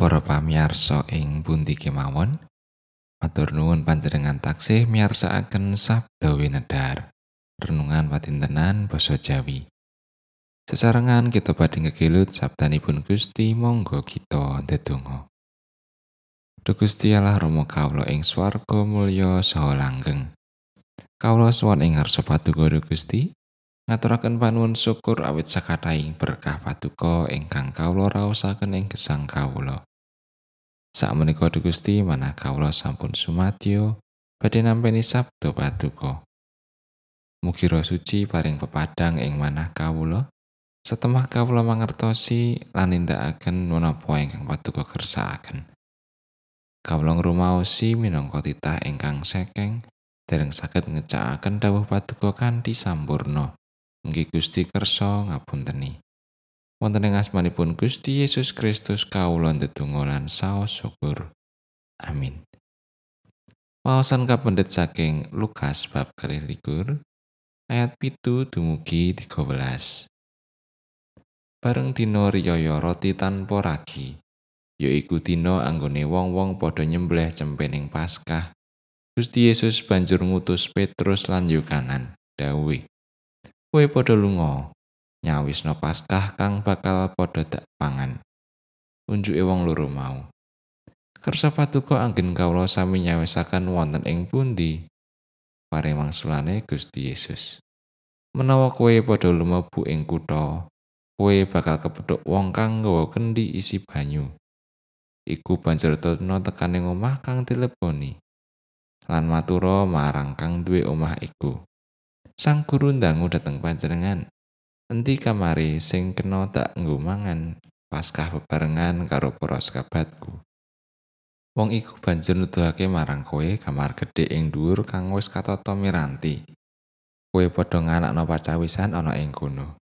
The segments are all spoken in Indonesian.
para pamirsa ing pundi kemawon. Matur nuwun panjenengan taksih miyarsakaken Sabda Winedhar. Renungan patintenan basa Jawi. Sesarengan kita badhe ngegilut sabdanipun Gusti monggo kita ndedonga. Duh Gusti Allah Rama kawula ing swarga mulya saha langgeng. Kawula suwun ing ngarsa paduka Gusti, ngaturaken panuwun syukur awit sakathahing berkah paduka ingkang kawula raosaken ing gesang kawula. Sakmenika Gusti manah kawula sampun sumadyo badhe nampi sabda paduka. Mugi roh suci paring pepadang ing manah kawula. Setemah kawula mangertosi lan nindakaken menapa ingkang paduka kersakaken. Kawula ngrumaosi minangka titah ingkang sekeng dereng saged ngecakaken dawuh paduka kanthi sampurna. Mugi Gusti kersa ngapunteni. Wonten ing asmanipun Gusti Yesus Kristus kawula ndedonga lan saos syukur. Amin. Waosan kapendet saking Lukas bab likur ayat pitu dumugi 13. Bareng dina riyaya roti tanpa ragi, yaiku dina anggone wong-wong padha nyembelih cempening Paskah. Gusti Yesus banjur ngutus Petrus lan Yohanan, dawuh kowe padha lunga nyawisna paskah kang bakal padha dak pangan. Unjuke wong loro mau. Kersa patuko anggen kawula sami nyawisaken wonten ing pundi? Paring mangsulane Gusti Yesus. Menawa kowe padha lumebu ing kutha kowe bakal kepethuk wong kang nggawa kendi isi banyu? Iku banjur tetno tekaning omah kang dileboni. Lan matura marang kang duwe omah iku. Sang guru ndangu dhateng panjenengan. Endi kamari sing kena tak nggo mangan Paskah bebarengan karo para sahabatku. Wong iku banjur nuduhake marang kowe kamar gedhe ing dhuwur kang wis katata miranti. Kowe padha nganakno pacawisan ana ing kono.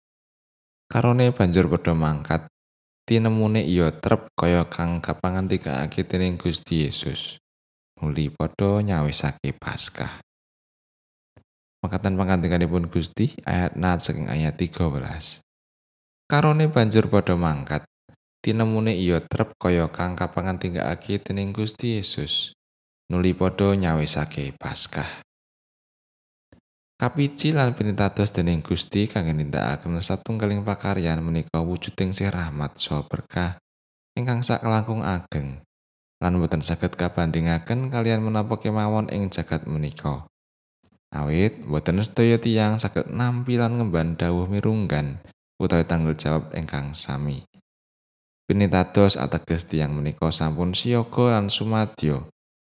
Karone banjur padha mangkat tinemune iya trep kaya kang kapangantikake dening Gusti Yesus. Nuli padha nyawisake Paskah. Makatan pangandikanipun Gusti ayat nat saking ayat 13. Karone banjur padha mangkat. Tinemune iya trep kaya kang kapangantikake dening Gusti Yesus. Nuli padha nyawisake Paskah. Kapici lan pinitados dening Gusti kangge nindakaken satunggaling pakaryan menika wujuding sih rahmat saha berkah ingkang sak langkung ageng lan boten saged kabandingaken kalian menapa kemawon ing jagat menika. Awit boten sedaya tiyang saged nampilan ngemban dawuh mirunggan utawi tanggung jawab ingkang sami. Pinitados ateges tiyang menika sampun siyaga lan sumadyo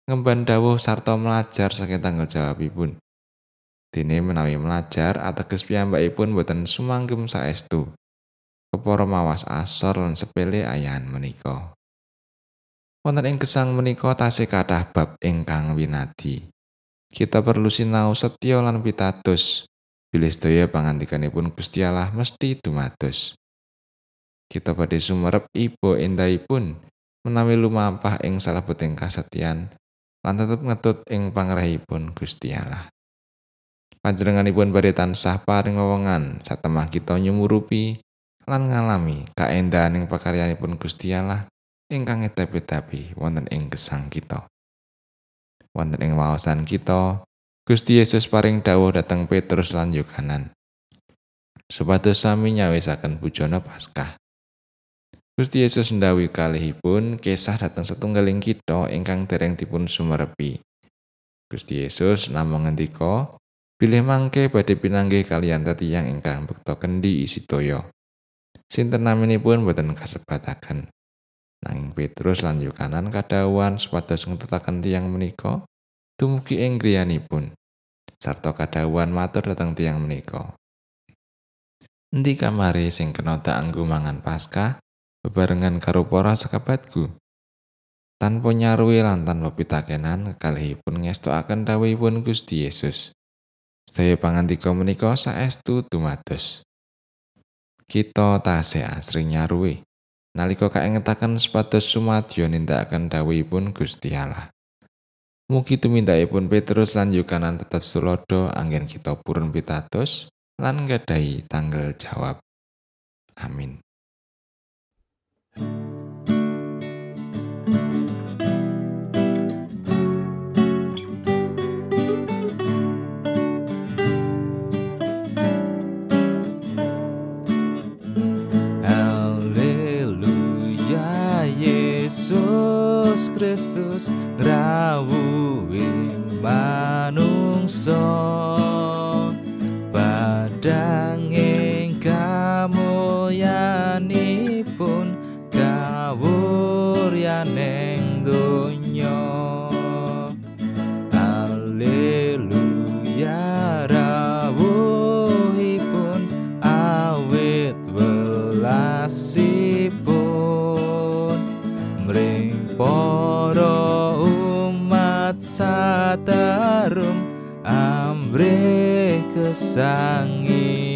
ngemban dawuh sarta melajar saking tanggung jawabipun. Dene menawi melajar ateges piyambakipun boten sumanggem saestu. Kepara mawas asor lan sepele ayahan menika. Wonten ing gesang menika tasih kathah bab ingkang winadi. Kita perlu sinau setya lan pitados. Bilih sedaya pangandikanipun Gusti Allah mesti dumados. Kita badhe sumerep ibu endahipun menawi lumampah ing salebeting kasetyan lan tetep ngetut ing pangrahipun Gusti Allah. Panjenenganipun badhe tansah paring wewengan satemah kita nyumurupi lan ngalami kaendahan ing pakaryanipun Gusti Allah ingkang edapi-edapi wonten ing gesang kita. Wonten ing waosan kita Gusti Yesus paring dawuh dhateng Petrus lan Yohanan. Supados sami nyawisaken bujana Paskah. Gusti Yesus ndawi kalihipun kesah dhateng setunggaling kita ingkang dereng dipun sumerepi. Gusti Yesus namung ngendika bilih mangke badhe pinanggih kalian tiyang ingkang bekta kendi isi toya. Sinten naminipun boten kasebataken Nanging Petrus lan Yohanan kadhawan supados ngetutaken tiang menika dumugi ing griyanipun sarta kadhawan matur dhateng tiang menika. Endi kamari sing kena tak anggo mangan Paskah bebarengan karo para sekabatku? Tanpa nyaruwi lan tanpa pitakenan kekalihipun ngestokaken dawuhipun Gusti Yesus. Sedaya pangantika menika saestu dumados. Kita tasih asring nyaruwi nalika kaengetaken supados sumadyo nindakaken dawuhipun Gusti Allah. Mugi tumindakipun Petrus lan Yohanan tetep sulodo anggen kita purun pitados lan nggadahi tanggal jawab. Amin. Kristus ngrawuhi manungsa. Padanging kamulyanipun kawuryaneng harum amri kesangi.